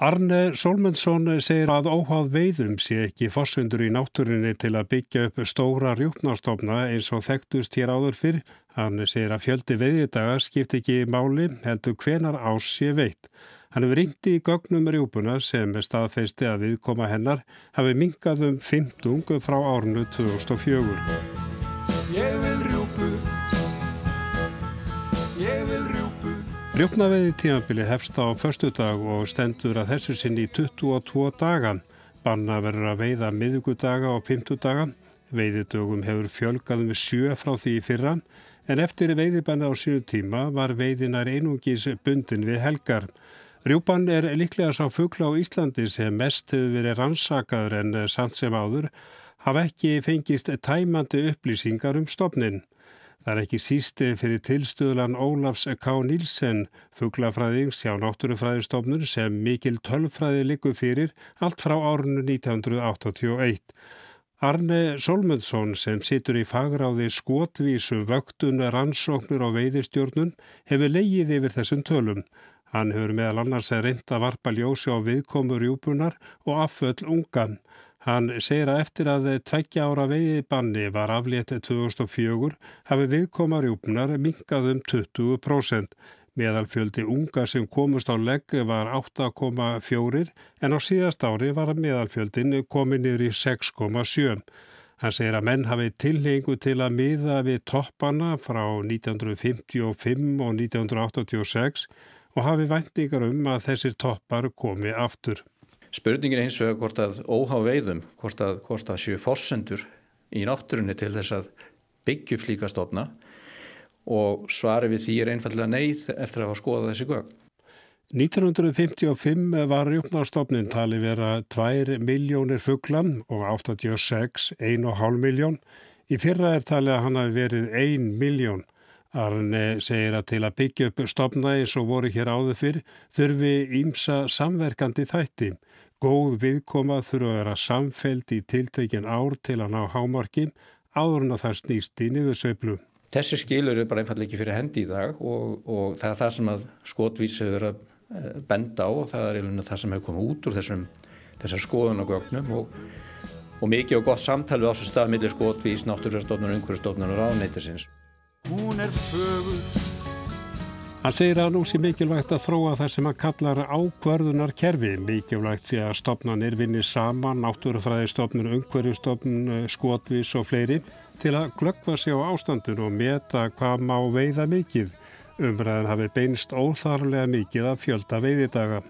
Arne Solmundsson segir að óháð veiðum sé ekki fossundur í náttúrinni til að byggja upp stóra rjúknastofna eins og þekktust hér áður fyrr. Hann segir að fjöldi veiðdaga skipt ekki máli heldur hvenar ás sé veitt. Hann hefur ringti í gögnum rjúpuna sem staðfeisti að viðkoma hennar hafi mingað um 15 frá árnu 2004. Rjóknaveiði tímanbili hefst á förstu dag og stendur að þessu sinni í 22 dagan. Banna verður að veiða miðugudaga og fymtudaga. Veiðidögum hefur fjölgað með sjö frá því í fyrra en eftir veiðibanna á sínu tíma var veiðinar einungis bundin við helgar. Rjúpan er líklega sá fuggla á Íslandi sem mest hefur verið rannsakaður en samt sem áður hafa ekki fengist tæmandi upplýsingar um stopnin. Það er ekki sísti fyrir tilstöðlan Ólafs K. Nílsen, fugglafræðings hjá náttúrufræðistofnun sem mikil tölfræði likur fyrir allt frá árunnu 1981. Arne Solmundsson sem situr í fagráði skotvísum vöktun rannsóknur og veiðistjórnun hefur leigið yfir þessum tölum. Hann hefur meðal annars reynd að varpa ljósi á viðkomur júbunar og afföll ungan. Hann segir að eftir að tveggja ára veiði banni var afléttið 2004 hafi viðkomar júpnar mingað um 20%. Meðalfjöldi unga sem komust á legg var 8,4 en á síðast ári var meðalfjöldin komin yfir í 6,7. Hann segir að menn hafi tilhengu til að miða við toppana frá 1955 og 1986 og hafi væntingar um að þessir toppar komi aftur. Spurningin er eins og hvort að óhá veiðum, hvort að, hvort að séu fórsendur í náttúrunni til þess að byggja upp slíka stofna og svari við því er einfallega neyð eftir að hafa skoðað þessi gögn. 1955 var rjúpnarstofnin tali vera 2 miljónir fugglam og 86 1,5 miljón. Í fyrra er tali að hann hafi verið 1 miljón. Arne segir að til að byggja upp stofna eins og voru hér áður fyrr þurfi ímsa samverkandi þætti. Góð viðkoma þurfa að vera samfelt í tiltekin ár til að ná hámarki áður en að það snýst í niðursveiflu. Þessi skilur er bara einfallega ekki fyrir hendi í dag og, og það er það sem að skotvís hefur verið að eh, benda á og það er einhvern veginn það sem hefur komið út úr þessum, þessar skoðun og og, mikið og gott samtal við ásum stað millir skotvís, náttúrfjörðstofnun, umhverfstofnun og ráðneitisins. Hún er fögur Hann segir að nú sé mikilvægt að þróa það sem hann kallar ákvarðunar kerfi. Mikilvægt sé að stopnarnir vinni saman, náttúrufræðistofnun, umhverjustofnun, skotvis og fleiri til að glöggva sig á ástandun og meta hvað má veiða mikið. Umræðin hafi beinst óþarlega mikið að fjölda veiðidaga.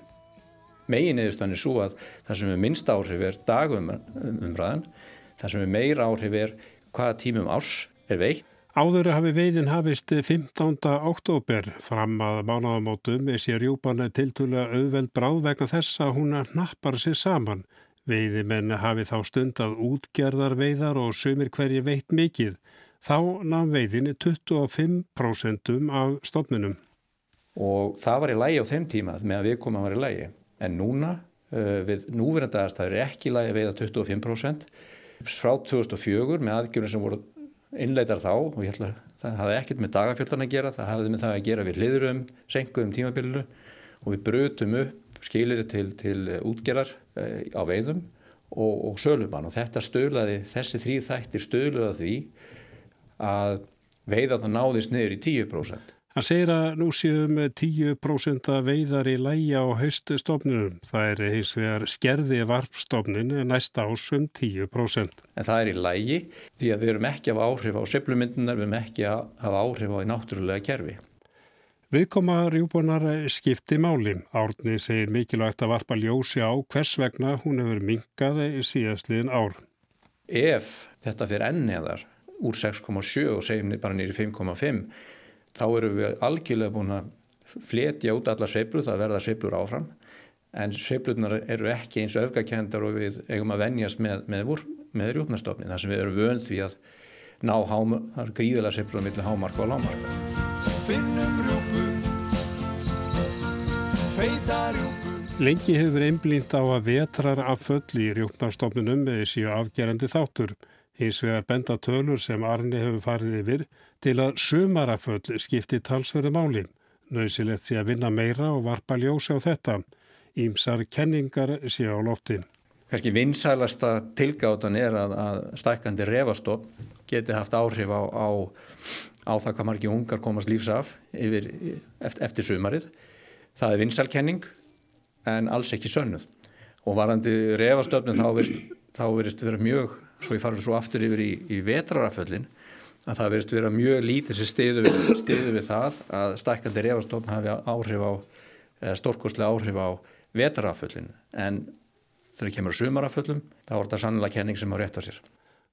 Megin eðurstann er svo að það sem er minnst áhrif er dagumræðin, það sem er meir áhrif er hvaða tímum árs er veikt Áður hafi veiðin hafist 15. oktober fram að mánaðamótum er sér rjúpan tiltúlega auðveld bráð vegna þess að hún nappar sér saman. Veiðimenn hafi þá stundað útgerðar veiðar og sömur hverji veitt mikið. Þá namn veiðin 25% af stofnunum. Og það var í lægi á þeim tíma með að viðkoma var í lægi. En núna uh, við núverandi aðstæður er ekki lægi að veiða 25%. Frá 2004 með aðgjörnum sem voru innleitar þá og ég að það hafði ekkert með dagafjöldan að gera, það hafði með það að gera við hliðurum, senkuðum tímabilinu og við brutum upp skilir til, til útgerar eh, á veiðum og, og sölumann og þetta stölaði, þessi þrýð þættir stölaði því að veiða það náðist niður í 10%. Hann segir að nú séum 10% veiðar í læja á hauststofnunum. Það er hins vegar skerði varfstofnin næsta ásum 10%. En það er í lægi því að við erum ekki af áhrif á söflumyndunar, við erum ekki af áhrif á í náttúrulega kerfi. Viðkoma rjúbonar skipti máli. Árni segir mikilvægt að varpa ljósi á hvers vegna hún hefur minkað í síðastliðin ár. Ef þetta fyrir enniðar úr 6,7 og segjum bara nýri 5,5 þá erum við algjörlega búin að fletja út alla sveiflur, það verða sveiflur áfram en sveiflunar eru ekki eins öfgakendar og við eigum að venjast með, með, með rjúpnastofni þar sem við erum vönd því að ná gríðilega sveiflur millir hámarka og lámarka. Lengi hefur einblínt á að vetrar af föll í rjúpnastofnunum með þessi afgerandi þáttur. Hins vegar benda tölur sem Arni hefur farið yfir til að sumaraföll skipti talsverðu máli. Nauðsilegt sé að vinna meira og varpa ljósi á þetta. Ímsar kenningar sé á lofti. Kanski vinsælasta tilgátan er að, að stækandi refastopp geti haft áhrif á, á, á það hvað margi ungar komast lífsaf yfir, eftir, eftir sumarið. Það er vinsælkenning en alls ekki sönnuð. Og varandi refastöfnum þá verist, vera mjög, svo ég farið svo aftur yfir í, í vetraraföllin, að það verist vera mjög lítið sem stiðu við, við það að stækandi refastöfn hafi áhrif á, stórkostlega áhrif á vetraraföllin. En þegar kemur sumaraföllum, þá er þetta sannlega kenning sem á rétt á sér.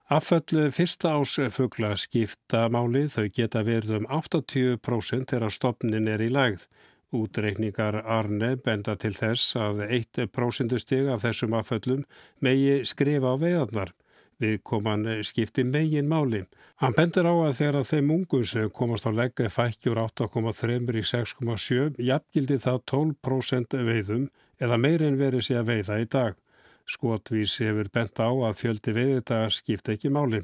Afföll fyrsta ásfugla skipta máli þau geta verið um 80% þegar stopnin er í lagð. Útreikningar Arne benda til þess að 1% stig af þessum afföllum megi skrifa á veiðarnar. Við koman skipti megin máli. Hann bendir á að þegar að þeim ungun sem komast á legga fækkjur 8,3 í 6,7 jafngildi það 12% veiðum eða meirinn verið sé að veiða í dag. Skotvís hefur bent á að fjöldi veiðdagar skipta ekki máli.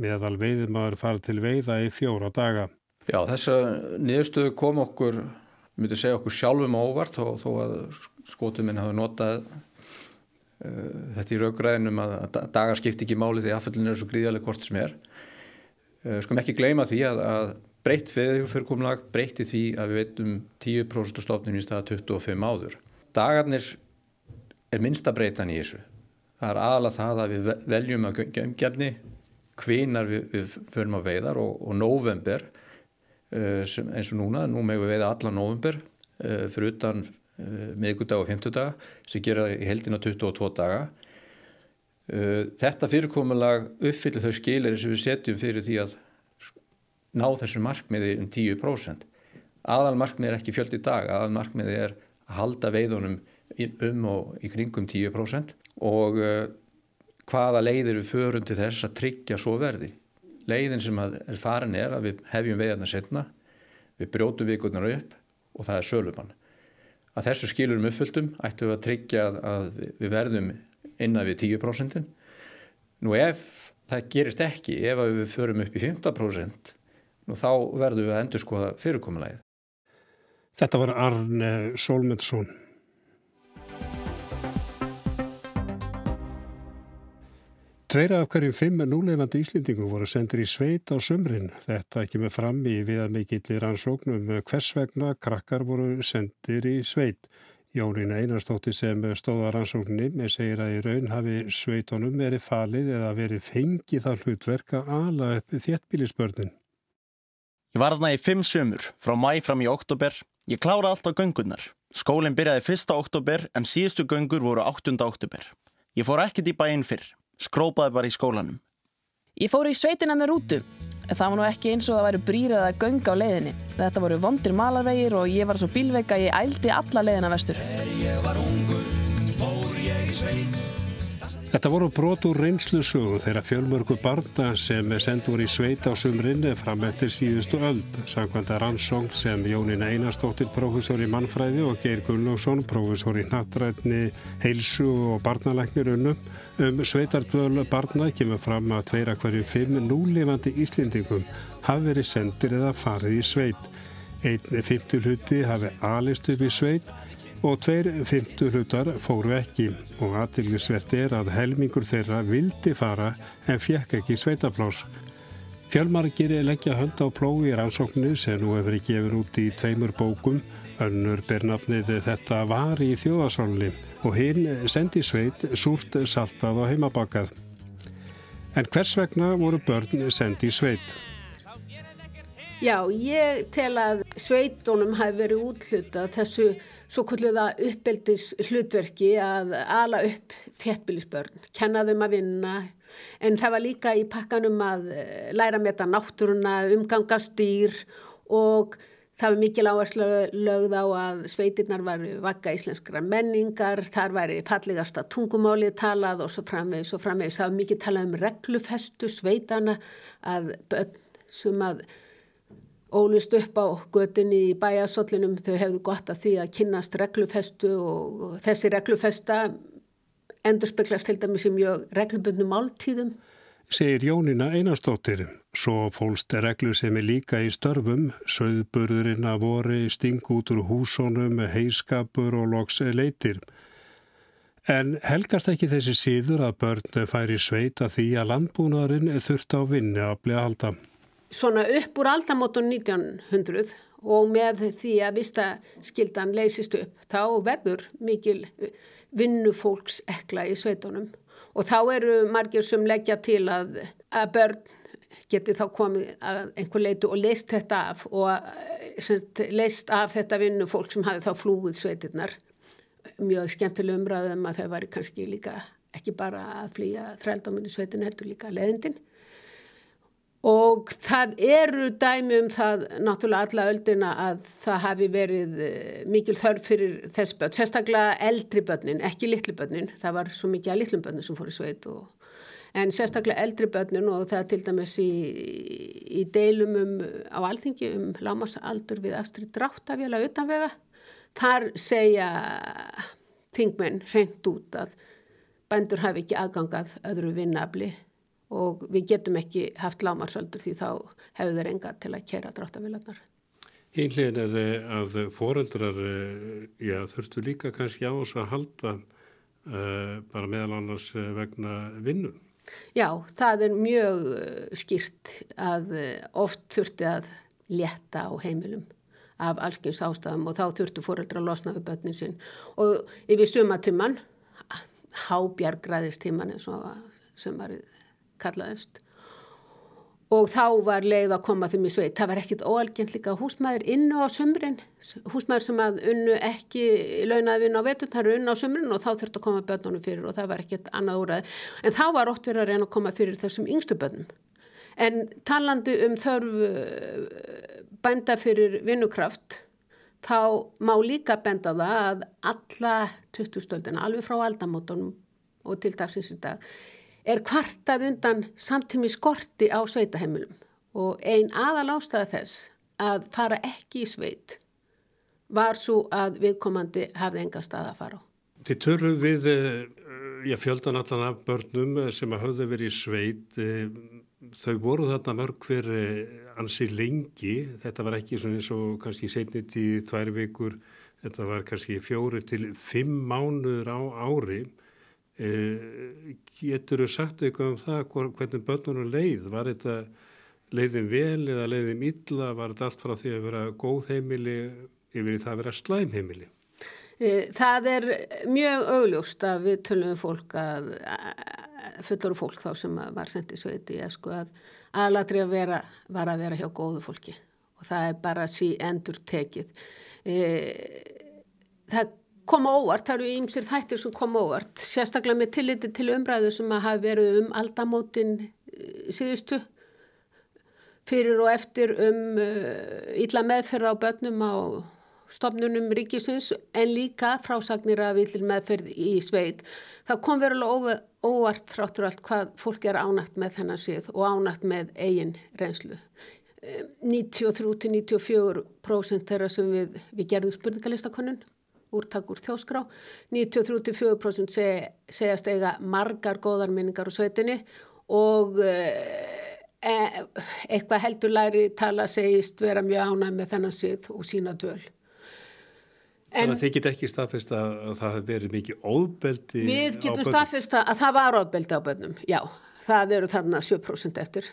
Meðal veiðmaður fara til veiða í fjóra daga. Já, þessa niðurstöðu kom okkur, myndi segja okkur sjálfum óvart þó, þó að skotuminn hafi notað þetta í raugræðinum að, að dagar skipti ekki máli því aðfellin er svo gríðarlega hvort sem er. Uh, skum ekki gleyma því að, að breytt fyrirkomlag breytti því að við veitum 10% stofnum í staða 25 áður. Dagarnir er minnsta breytan í þessu. Það er aðalega það að við veljum að gömgefni hvinar við, við förum að veiðar og, og november sem, eins og núna, nú megum við veiða allan november fyrir utan miðgudag og fymtudag sem gera í heldina 22 daga. Þetta fyrirkomulag uppfyllir þau skilir sem við setjum fyrir því að ná þessu markmiði um 10%. Aðal markmiði er ekki fjöld í dag, aðal markmiði er að halda veiðunum um og í kringum 10% og uh, hvaða leiðir við förum til þess að tryggja svo verði. Leiðin sem er farin er að við hefjum veiðarna setna, við brjótum vikurnar upp og það er sölumann. Að þessu skilurum uppfylltum ættum við að tryggja að við verðum innan við 10%. Nú ef það gerist ekki, ef við förum upp í 15%, nú þá verðum við að endur skoða fyrirkomulegið. Þetta var Arne Solmundsson. Tveira af hverjum fimm núleifandi íslendingum voru sendir í sveit á sömrin. Þetta ekki með fram í viðamikillir ansóknum hvers vegna krakkar voru sendir í sveit. Jónína Einarstóttir sem stóða rannsókninni með segir að í raun hafi sveitunum verið falið eða verið fengið að ala upp þéttbílisbörnin. Ég var þarna í fimm sömur, frá mæ fram í oktober. Ég klára alltaf göngunar. Skólinn byrjaði fyrsta oktober en síðustu göngur voru 8. oktober. Ég fór ekkert í bæinn fyrr skrópaði bara í skólanum. Ég fór í sveitina með rútu. Það var nú ekki eins og það væri brýrað að gönga á leiðinni. Þetta voru vondir malarvegir og ég var svo bílveika að ég ældi alla leiðina vestur. Þetta voru brot úr reynslusögu þeirra fjölmörgu barna sem sendur í sveit á sumrinni fram eftir síðustu öld. Samkvæmda rannsóng sem Jónín Einarstóttir, profesor í mannfræði og Geir Gullóksson, profesor í nattrætni, heilsu og barnalæknir unnum. Um sveitardvölu barna kemur fram að tveira hverju fimm núlifandi Íslendingum hafi verið sendir eða farið í sveit. Einn fymtul hutti hafi alist upp í sveit og tveir fymtu hlutar fóru ekki og aðtillisvert er að helmingur þeirra vildi fara en fjekk ekki sveitaplás. Fjölmargir leggja hönd á plói í rannsóknu sem nú hefur ekki gefur út í tveimur bókum. Önnur bernafnið þetta var í þjóðasálinni og hinn sendi sveit súrt saltað og heimabakað. En hvers vegna voru börn sendi sveit? Já, ég tel að sveitunum hafi verið útluta þessu svo kulluða uppeldis hlutverki að ala upp þéttbílisbörn, kenna þeim að vinna en það var líka í pakkanum að eh, læra með þetta náttúruna, umgangast dýr og það var mikil áherslu lögð á að sveitirnar var vakka íslenskra menningar, þar væri fallegasta tungumálið talað og svo framvegis og framvegis. Það var mikið talað um reglufestu sveitana að sem að ólist upp á götunni í bæasóllinum þau hefðu gott að því að kynast reglufestu og þessi reglufesta endur speklast til dæmis í mjög reglubundnum máltíðum. segir Jónina Einarstóttir. Svo fólst reglu sem er líka í störfum, söðburðurinn að voru sting út úr húsónum, heiskapur og loks leitir. En helgast ekki þessi síður að börn færi sveita því að landbúnaðurinn þurft á vinni að bli að halda. Svona upp úr aldamótun 1900 og með því að vista skildan leysist upp þá verður mikil vinnufólks ekla í sveitunum. Og þá eru margir sem leggja til að, að börn geti þá komið að einhver leitu og leist þetta af og leist af þetta vinnufólk sem hafi þá flúið sveitirnar. Mjög skemmtileg umræðum að þau væri kannski líka ekki bara að flýja þrældáminni sveitin heldur líka leðindin og það eru dæmi um það náttúrulega alla öldina að það hafi verið eh, mikil þörf fyrir þess börn, sérstaklega eldri börnin, ekki litlu börnin, það var svo mikið að litlum börnin sem fór í sveit og en sérstaklega eldri börnin og það til dæmis í, í deilum um, á alþingi um lámasaldur við Astrid Dráttafjöla utanvega, þar segja þingmenn reynd út að bændur hafi ekki aðgangað öðru vinnabli og við getum ekki haft lámarsaldur því þá hefur þeir enga til að kera dráttafjölanar. Einlegin er eh, að foreldrar eh, já, þurftu líka kannski á þess að halda uh, bara meðal annars vegna vinnu. Já, það er mjög skýrt að oft þurfti að leta á heimilum af allskyns ástafum og þá þurftu fóreldra að losna við börnin sinn og yfir sumatimman, hábjargræðistimman eins og var kallaðist og þá var leið að koma þeim í sveit. Það var ekkit óalgjent líka húsmaður innu á sömrin, húsmaður sem að unnu ekki launaði vinna á vetun, það eru unnu á sömrin og þá þurfti að koma börnunum fyrir og það var ekkit annað úræði. En þá var ótt verið að reyna að koma fyrir þessum yngstu börnum. En talandi um þörf eh, bænda fyrir vinnukraft, þá má líka benda það að alla 20 stöldina, alveg frá aldamótonum og til dagsins í dag, er kvartað undan samtími skorti á sveitaheimilum. Og ein aðal ástæða þess að fara ekki í sveit var svo að viðkomandi hafði enga stað að fara á. Þið törru við já, fjöldan allan af börnum sem að höfðu verið í sveit. Þau voru þarna mörg hver ansi lengi, þetta var ekki eins og kannski setni tíð tvær vikur, þetta var kannski fjóri til fimm mánuður á ári. Eh, getur þú sagt eitthvað um það hvernig börnunum leið? Var þetta leiðin vel eða leiðin illa? Var þetta allt frá því að vera góð heimili yfir það að vera slæm heimili? Eh, Það er mjög augljóst að við tölum fólk að fullur fólk þá sem var sendið sveiti sko, að aðlatri að vera var að vera hjá góðu fólki. Og það er bara sí endur tekið eh, það koma óvart, það eru ímsir þættir sem koma óvart, sérstaklega með tilliti til umræðu sem að hafa verið um aldamótin eh, síðustu fyrir og eftir um uh, illa meðferð á börnum á stofnunum ríkisins en líka frásagnir að vilja meðferð í sveit. Það kom verulega óvart þráttur allt hvað fólk er ánægt með þennan síð og ánægt með eigin reynslu. 93-94% þeirra sem við, við gerðum spurningalistakonun úrtak úr þjóskrá. 93-4% seg, segjast eiga margar góðar minningar á sveitinni og eh, e, eitthvað heldur læri tala segist vera mjög ánæg með þennan síð og sína dvöl. En Þannig að þið get ekki staðfest að það hef verið mikið óbeldi á bönnum? Við getum staðfest að það var óbeldi á bönnum, já. Það eru þarna 7% eftir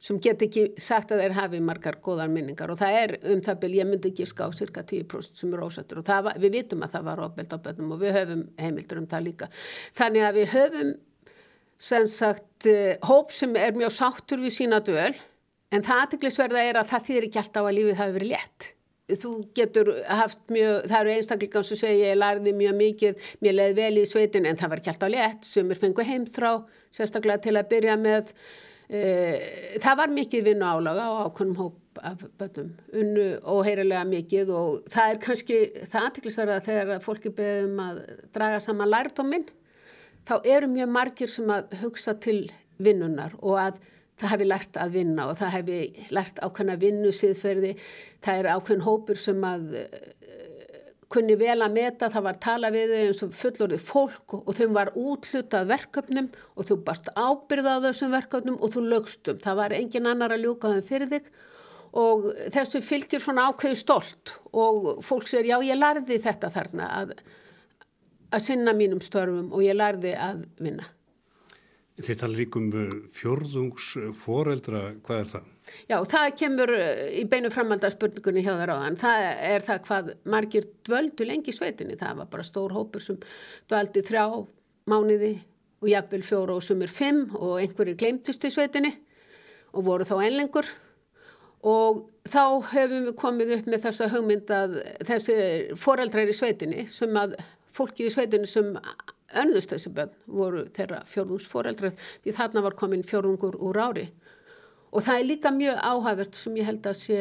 sem get ekki sagt að þeir hafi margar góðar minningar og það er um það byrj, ég myndi ekki ská cirka 10% sem er ósættur og var, við vitum að það var ofbeld á bönnum og við höfum heimildur um það líka. Þannig að við höfum sem sagt uh, hóp sem er mjög sáttur við sína döl en það aðtiklisverða er að það þýðir ekki alltaf að lífið hafi verið létt. Þú getur haft mjög, það eru einstaklega sem segja ég lærði mjög mikið, mér leiði vel í sveitin en það var ekki alltaf létt sem er fengu heimþrá, sérstaklega til að byrja með Eh, það var mikið vinnu álaga á ákveðnum hóp af bönnum, unnu óheirilega mikið og það er kannski, það aðtiklisverða þegar fólki beðum að draga saman lærdóminn, þá eru mjög margir sem að hugsa til vinnunar og að það hefði lært að vinna og það hefði lært ákveðna vinnu síðferði, það er ákveðn hópur sem að kunni vel að meta, það var tala við þau eins og fullorðið fólk og þau var útlutað verkefnum og þú barst ábyrðað þessum verkefnum og þú lögstum. Það var engin annar að ljúka þeim fyrir þig og þessu fylgir svona ákveðu stolt og fólk sér já ég lærði þetta þarna að, að sinna mínum störfum og ég lærði að vinna. Þið tala líkum uh, fjörðungsforeldra, hvað er það? Já, það kemur uh, í beinu framhaldarspurningunni hjá þar á þann. Það er það hvað margir dvöldu lengi í sveitinni. Það var bara stór hópur sem dvöldi þrjá mánuði og jafnvel fjóru og sumur fimm og einhverju glemtist í sveitinni og voru þá einlengur og þá höfum við komið upp með þessa hugmynd að þessi foreldrar í sveitinni sem að fólkið í sveitinni sem önnust þessi bönn voru þeirra fjórðungsforeldrar því þarna var komin fjórðungur úr ári. Og það er líka mjög áhæfert sem ég held að sé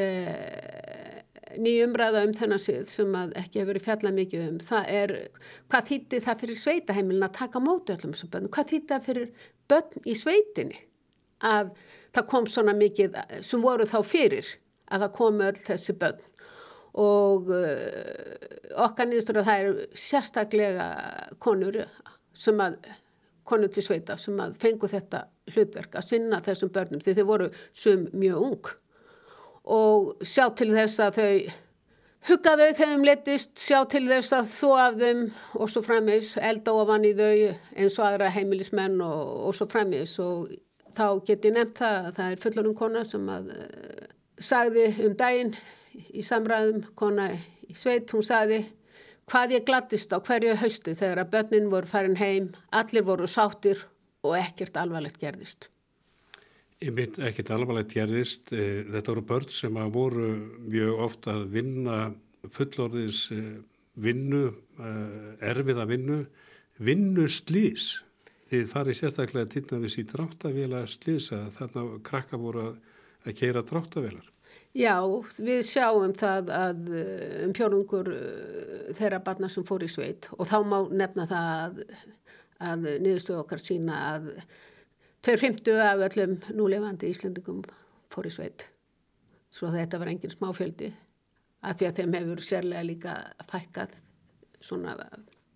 nýjumræða um þennan sem ekki hefur verið fjallað mikið um. Það er hvað þýtti það fyrir sveitaheimilin að taka móti öllum þessum bönn hvað þýtti það fyrir bönn í sveitinni að það kom svona mikið sem voru þá fyrir að það komu öll þessi bönn og uh, okkar nýðstur að það eru sérstaklega konur sem að konur til sveita sem að fengu þetta hlutverk að sinna þessum börnum því þau voru sum mjög ung. Og sjá til þess að þau hugga þau þegar þeim letist, sjá til þess að þó af þeim og svo frammeins elda ofan í þau eins og aðra heimilismenn og, og svo frammeins og þá geti nefnt það að það er fullunum kona sem að uh, sagði um daginn í samræðum, kona í sveit, hún sagði hvað ég glattist á hverju hausti þegar að börnin voru farin heim, allir voru sáttir og ekkert alvarlegt gerðist. Ég mynd ekkert alvarlegt gerðist. Eh, þetta voru börn sem að voru mjög ofta að vinna fullorðins eh, vinnu, eh, erfiða vinnu, vinnu slís. Þið farið sérstaklega til næmis í dráttavila slís að þarna krakka voru að keira dráttavilar. Já, við sjáum það að eh, um fjórungur eh, þeirra barna sem fór í sveit og þá má nefna það að, að niðurstuðu okkar sína að 250 af öllum núlefandi íslendingum fór í sveit. Svo þetta var engin smáfjöldi að því að þeim hefur sérlega líka fækkað svona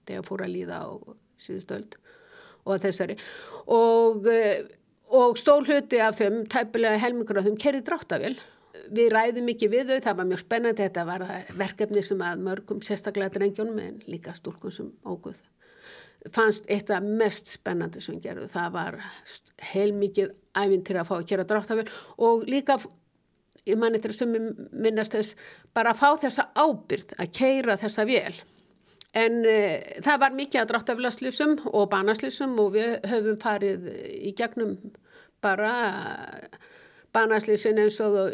þegar fór að líða á síðustöld og þessari. Og, eh, og stól hluti af þeim, tæpilega helmingur af þeim, kerið dráttavél við ræðum mikið við þau, það var mjög spennandi, þetta var verkefni sem að mörgum sérstaklega drengjónum en líka stúlkum sem óguð fannst eitt af mest spennandi sem gerðu, það var heilmikið ævintir að fá að gera dráttafél og líka ég man eitthvað sem minnast þess bara að fá þessa ábyrð að keira þessa vél. En e, það var mikið að dráttafélaslýsum og banaslýsum og við höfum farið í gegnum bara banaslýsin eins og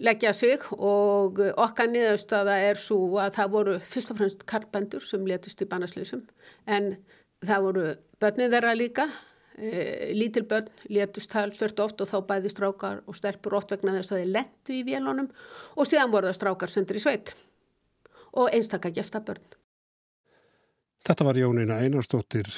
leggja sig og okkar niðurstaða er svo að það voru fyrst og fremst karpendur sem letist í bannaslýsum en það voru börnið þeirra líka e, lítil börn letist talsvert oft og þá bæði strákar og stelpur oft vegna þess að þeir lettu í vélunum og síðan voru það strákar sendur í sveit og einstakka gestabörn. Þetta var Jónina Einarstóttir